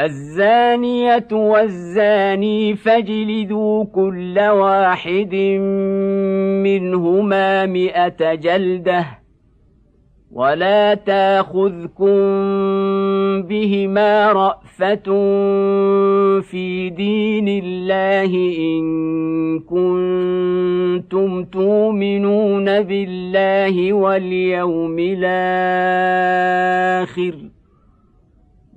الزانية والزاني فاجلدوا كل واحد منهما مئة جلدة. ولا تاخذكم بهما رأفة في دين الله إن كنتم تؤمنون بالله واليوم الآخر ۖ.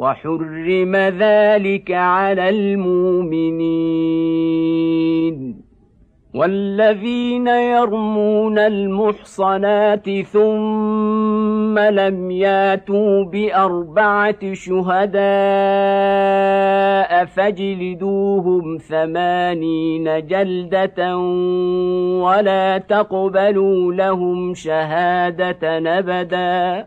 وحرم ذلك على المؤمنين. والذين يرمون المحصنات ثم لم ياتوا بأربعة شهداء فاجلدوهم ثمانين جلدة ولا تقبلوا لهم شهادة أبدا.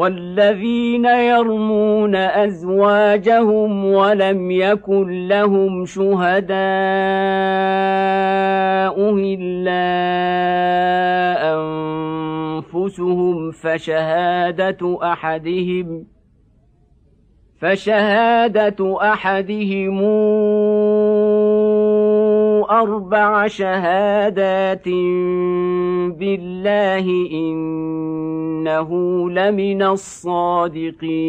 والذين يرمون أزواجهم ولم يكن لهم شهداء إلا أنفسهم فشهادة أحدهم فشهادة أحدهم أربع شهادات بالله إنه لمن الصادقين.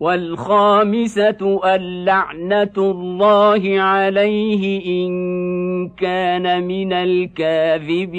والخامسة اللعنه الله عليه إن كان من الكاذبين.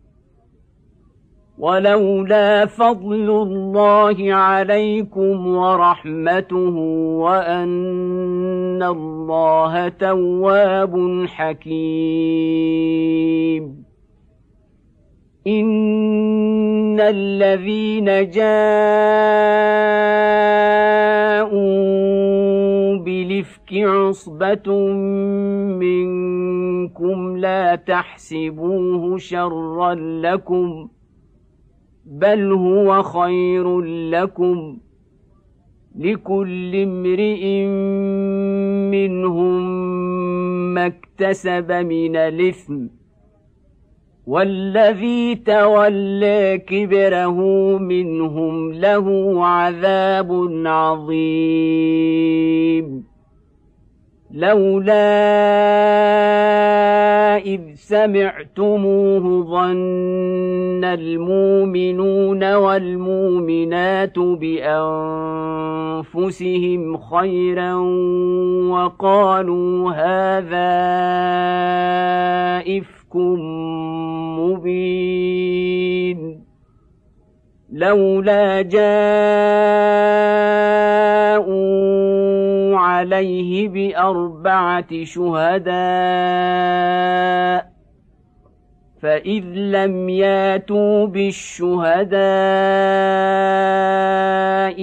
ولولا فضل الله عليكم ورحمته وأن الله تواب حكيم. إن الذين جاءوا بلفك عصبة منكم لا تحسبوه شرا لكم بل هو خير لكم لكل امرئ منهم ما اكتسب من الاثم والذي تولى كبره منهم له عذاب عظيم لولا إذ سمعتموه ظن المؤمنون والمؤمنات بأنفسهم خيرا وقالوا هذا إفك مبين لولا جاءوا عليه باربعه شهداء فاذ لم ياتوا بالشهداء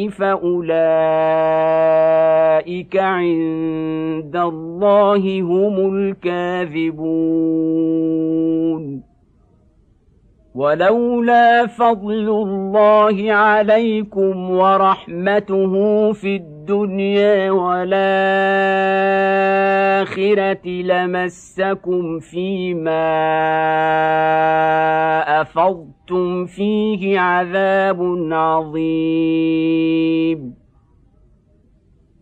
فاولئك عند الله هم الكاذبون ولولا فضل الله عليكم ورحمته في الدنيا والآخرة لمسكم فيما أفضتم فيه عذاب عظيم.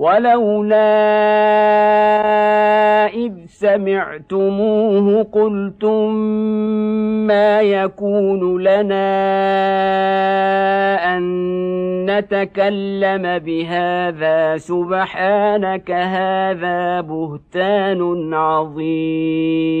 ولولا إذ سمعتموه قلتم ما يكون لنا أن نتكلم بهذا سبحانك هذا بهتان عظيم.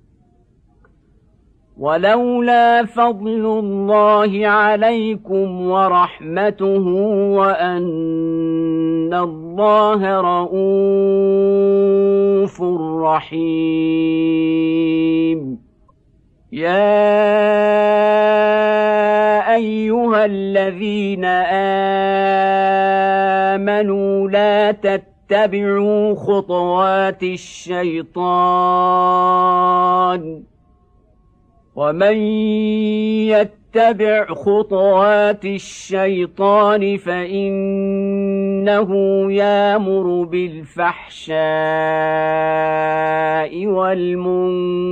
ولولا فضل الله عليكم ورحمته وأن الله رءوف رحيم. يا أيها الذين آمنوا لا تتبعوا خطوات الشيطان. ومن يتبع خطوات الشيطان فإنه يامر بالفحشاء والمنكر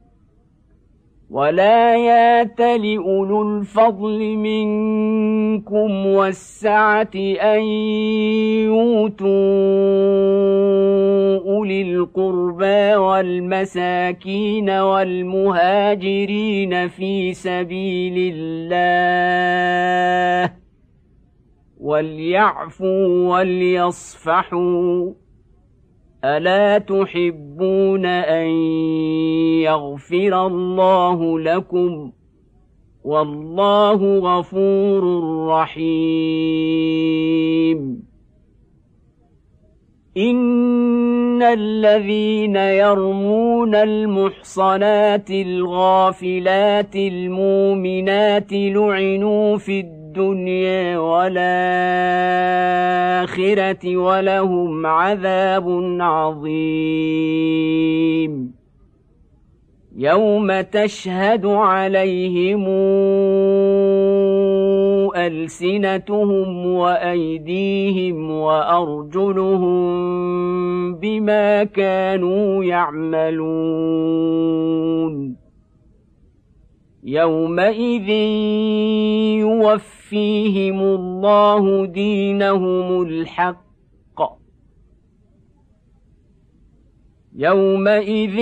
ولا يات لاولو الفضل منكم والسعه ان يؤتوا اولي القربى والمساكين والمهاجرين في سبيل الله وليعفوا وليصفحوا الا تحبون ان يغفر الله لكم والله غفور رحيم ان الذين يرمون المحصنات الغافلات المؤمنات لعنوا في الدنيا الدنيا والآخرة ولهم عذاب عظيم. يوم تشهد عليهم ألسنتهم وأيديهم وأرجلهم بما كانوا يعملون. يومئذ يوفيهم الله دينهم الحق. يومئذ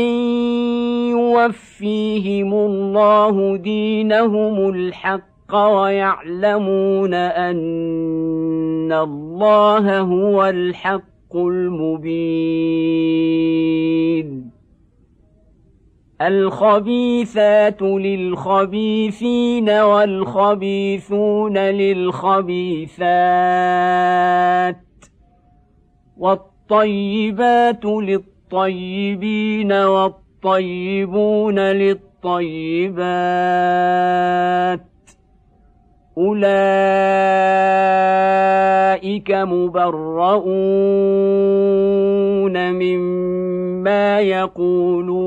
يوفيهم الله دينهم الحق ويعلمون ان الله هو الحق المبين. الخبيثات للخبيثين والخبيثون للخبيثات والطيبات للطيبين والطيبون للطيبات أولئك مبرؤون مما يقولون.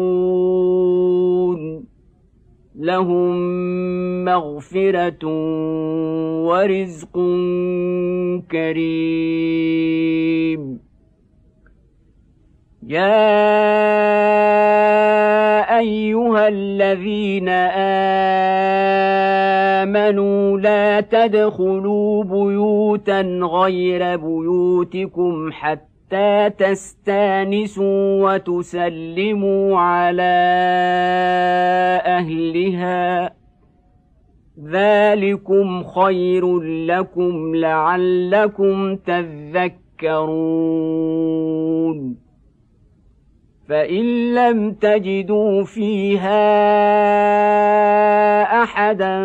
لهم مغفرة ورزق كريم. يا أيها الذين آمنوا لا تدخلوا بيوتا غير بيوتكم حتى تستانسوا وتسلموا على أهلها. ذلكم خير لكم لعلكم تذكرون. فإن لم تجدوا فيها أحدا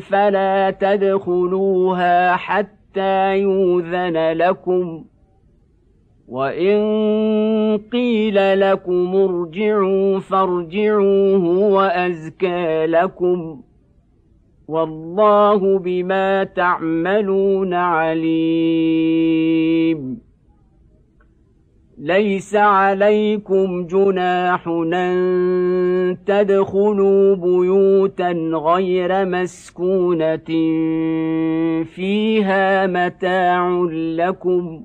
فلا تدخلوها حتى يوذن لكم. وان قيل لكم ارجعوا فارجعوا هو ازكى لكم والله بما تعملون عليم. ليس عليكم جناح ان تدخلوا بيوتا غير مسكونه فيها متاع لكم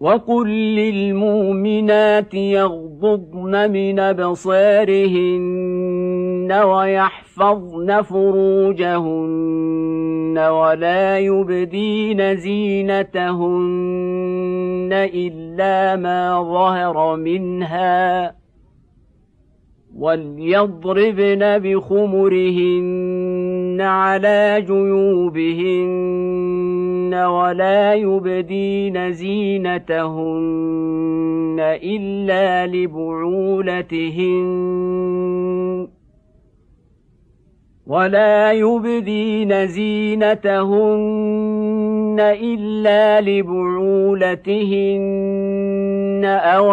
وقل للمؤمنات يغضضن من ابصارهن ويحفظن فروجهن ولا يبدين زينتهن الا ما ظهر منها وليضربن بخمرهن على جيوبهن ولا يبدين زينتهن إلا لبعولتهن. ولا يبدين زينتهن إلا لبعولتهن أو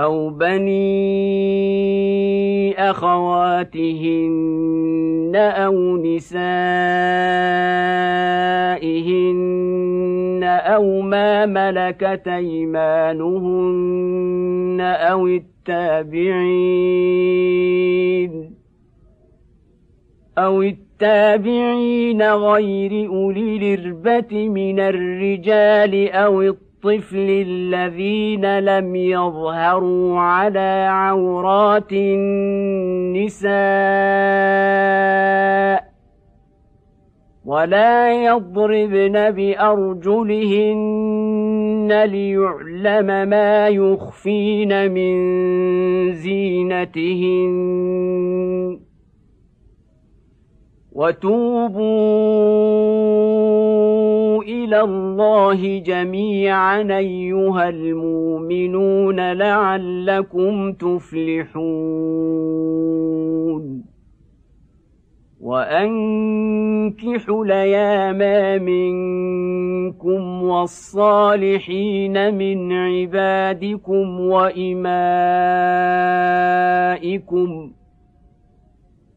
أو بني أخواتهن أو نسائهن أو ما ملكت أيمانهن أو التابعين أو التابعين غير أولي الإربة من الرجال أو الطفل الذين لم يظهروا على عورات النساء ولا يضربن بأرجلهن ليعلم ما يخفين من زينتهن وتوبوا إلى الله جميعا أيها المؤمنون لعلكم تفلحون. وأنكحوا ليام منكم والصالحين من عبادكم وإمائكم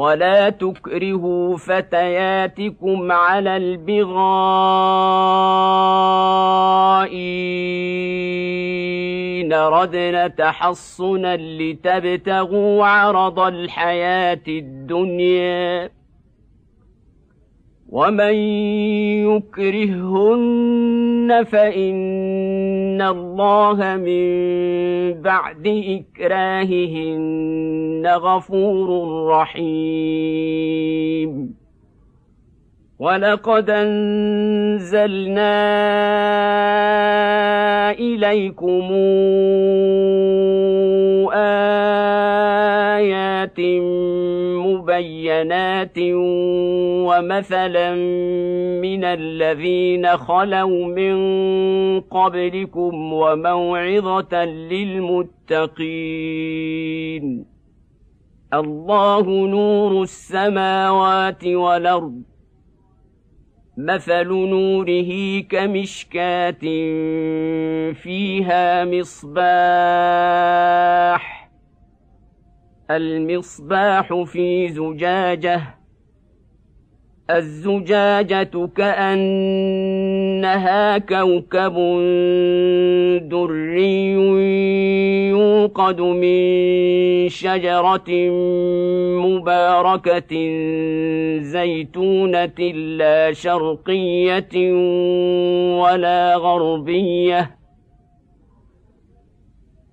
ولا تكرهوا فتياتكم على البغاء إن ردن تحصنا لتبتغوا عرض الحياة الدنيا ومن يكرهن فان الله من بعد اكراههن غفور رحيم. ولقد انزلنا اليكم ايات مبينات ومثلا من الذين خلوا من قبلكم وموعظه للمتقين. الله نور السماوات والأرض. مثل نوره كمشكاة فيها مصباح. المصباح في زجاجة. الزجاجة كأنها كوكب دري يوقد من شجرة مباركة زيتونة لا شرقية ولا غربية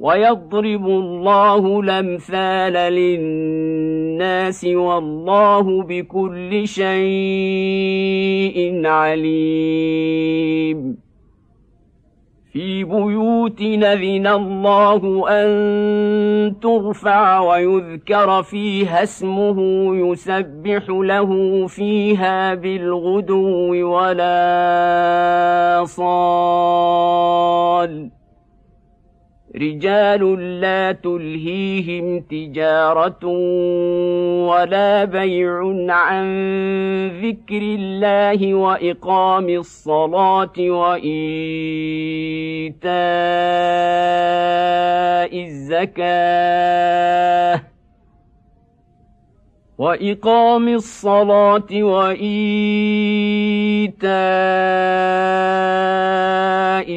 ويضرب الله الأمثال للناس والله بكل شيء عليم. في بيوت نذن الله أن ترفع ويذكر فيها اسمه يسبح له فيها بالغدو ولا صال. رجال لا تلهيهم تجارة ولا بيع عن ذكر الله وإقام الصلاة وإيتاء الزكاة. وإقام الصلاة وإيتاء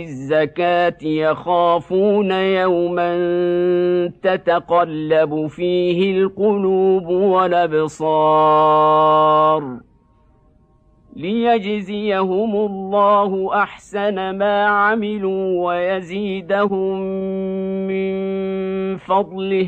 الزكاة يخافون يوما تتقلب فيه القلوب والأبصار ليجزيهم الله أحسن ما عملوا ويزيدهم من فضله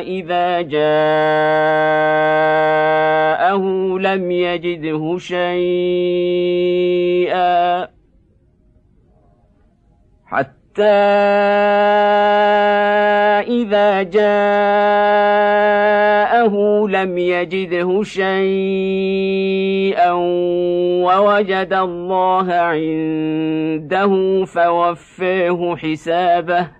إذا جاءه لم يجده شيئا حتى إذا جاءه لم يجده شيئا ووجد الله عنده فوفيه حسابه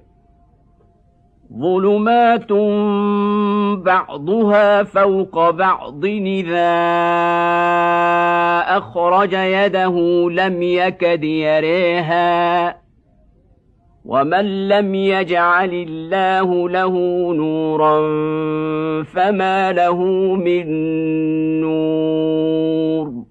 ظلمات بعضها فوق بعض اذا اخرج يده لم يكد يريها ومن لم يجعل الله له نورا فما له من نور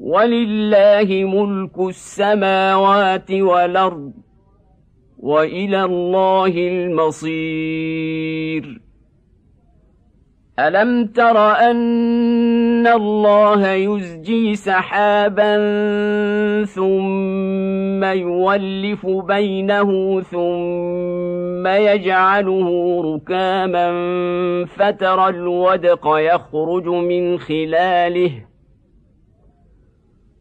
ولله ملك السماوات والأرض وإلى الله المصير. ألم تر أن الله يزجي سحابا ثم يولف بينه ثم يجعله ركاما فترى الودق يخرج من خلاله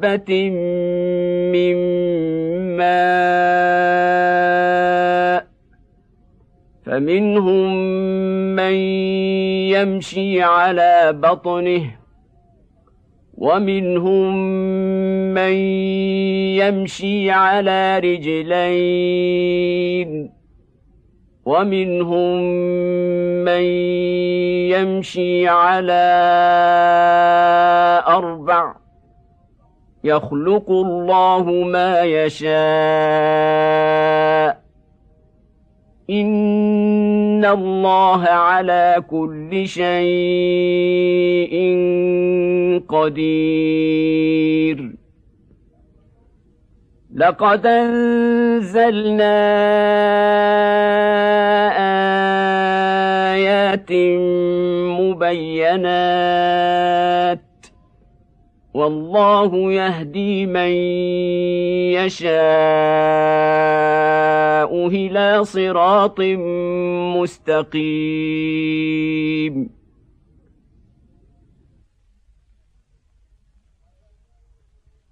حبة من ماء فمنهم من يمشي على بطنه ومنهم من يمشي على رجلين ومنهم من يمشي على أربع يخلق الله ما يشاء. إن الله على كل شيء قدير. لقد أنزلنا آيات مبينات والله يهدي من يشاء إلى صراط مستقيم.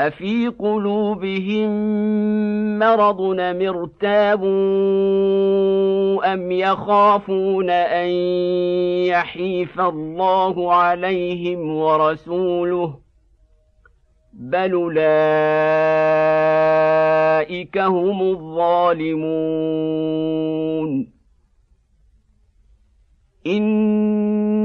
أفي قلوبهم مرض مرتابوا أم يخافون أن يحيف الله عليهم ورسوله بل أولئك هم الظالمون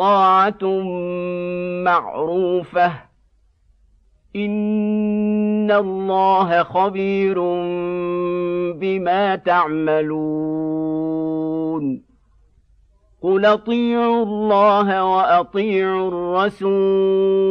طاعه معروفه ان الله خبير بما تعملون قل اطيعوا الله واطيعوا الرسول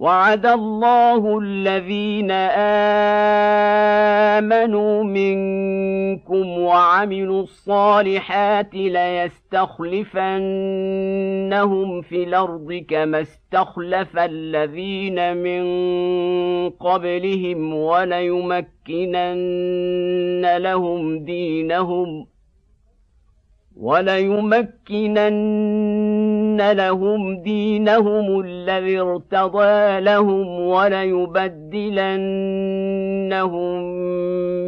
وعد الله الذين آمنوا منكم وعملوا الصالحات ليستخلفنهم في الأرض كما استخلف الذين من قبلهم وليمكنن لهم دينهم وليمكنن لهم دينهم الذي ارتضى لهم وليبدلنهم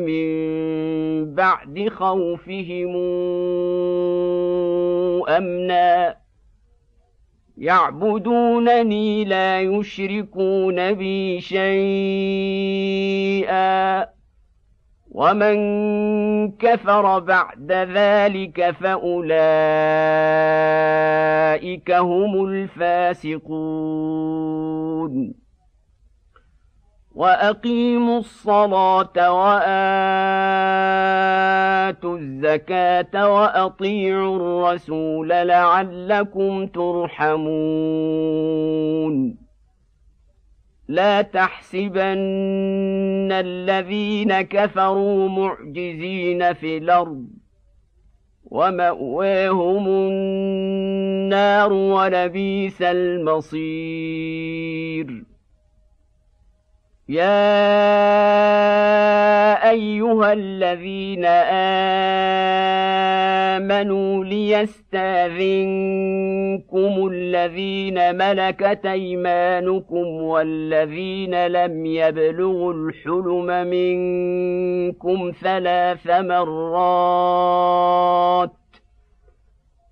من بعد خوفهم امنا يعبدونني لا يشركون بي شيئا ومن كفر بعد ذلك فاولئك هم الفاسقون واقيموا الصلاه واتوا الزكاه واطيعوا الرسول لعلكم ترحمون لا تحسبن الذين كفروا معجزين في الأرض ومأواهم النار ولبيس المصير. يا أيها الذين آمنوا ليستاذنكم الذين ملكت أيمانكم والذين لم يبلغوا الحلم منكم ثلاث مرات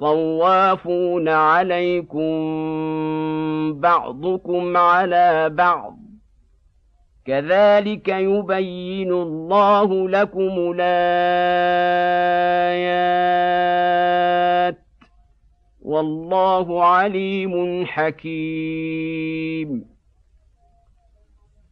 طوافون عليكم بعضكم على بعض كذلك يبين الله لكم الايات والله عليم حكيم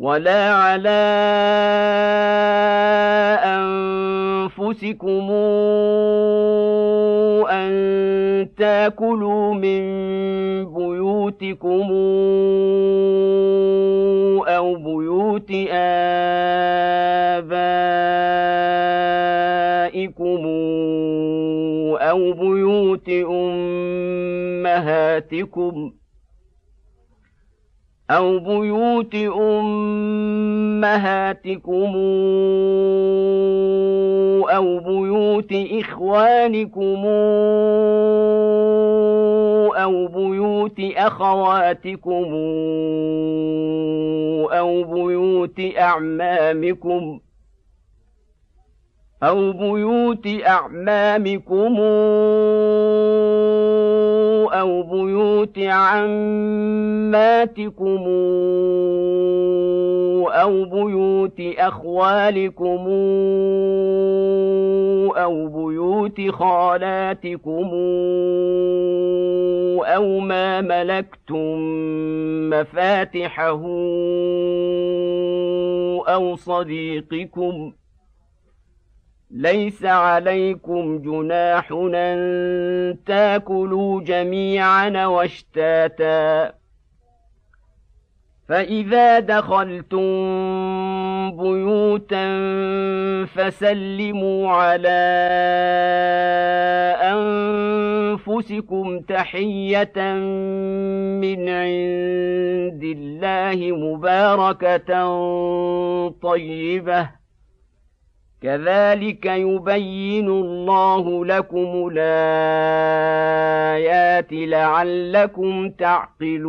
ولا على أنفسكم أن تأكلوا من بيوتكم أو بيوت آبائكم أو بيوت أمهاتكم ۖ أو بيوت أمهاتكم أو بيوت إخوانكم أو بيوت أخواتكم أو بيوت أعمامكم أو بيوت أعمامكم أو بيوت عماتكم أو بيوت أخوالكم أو بيوت خالاتكم أو ما ملكتم مفاتحه أو صديقكم ۖ ليس عليكم جناح أن تاكلوا جميعا واشتاتا. فإذا دخلتم بيوتا فسلموا على أنفسكم تحية من عند الله مباركة طيبة. كذلك يبين الله لكم الآيات لعلكم تعقلون.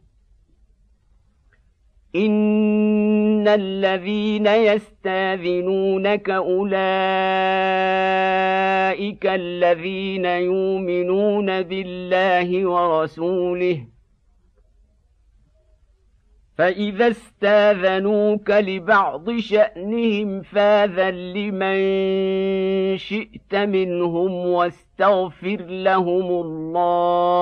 ان الذين يستاذنونك اولئك الذين يؤمنون بالله ورسوله فاذا استاذنوك لبعض شانهم فاذن لمن شئت منهم واستغفر لهم الله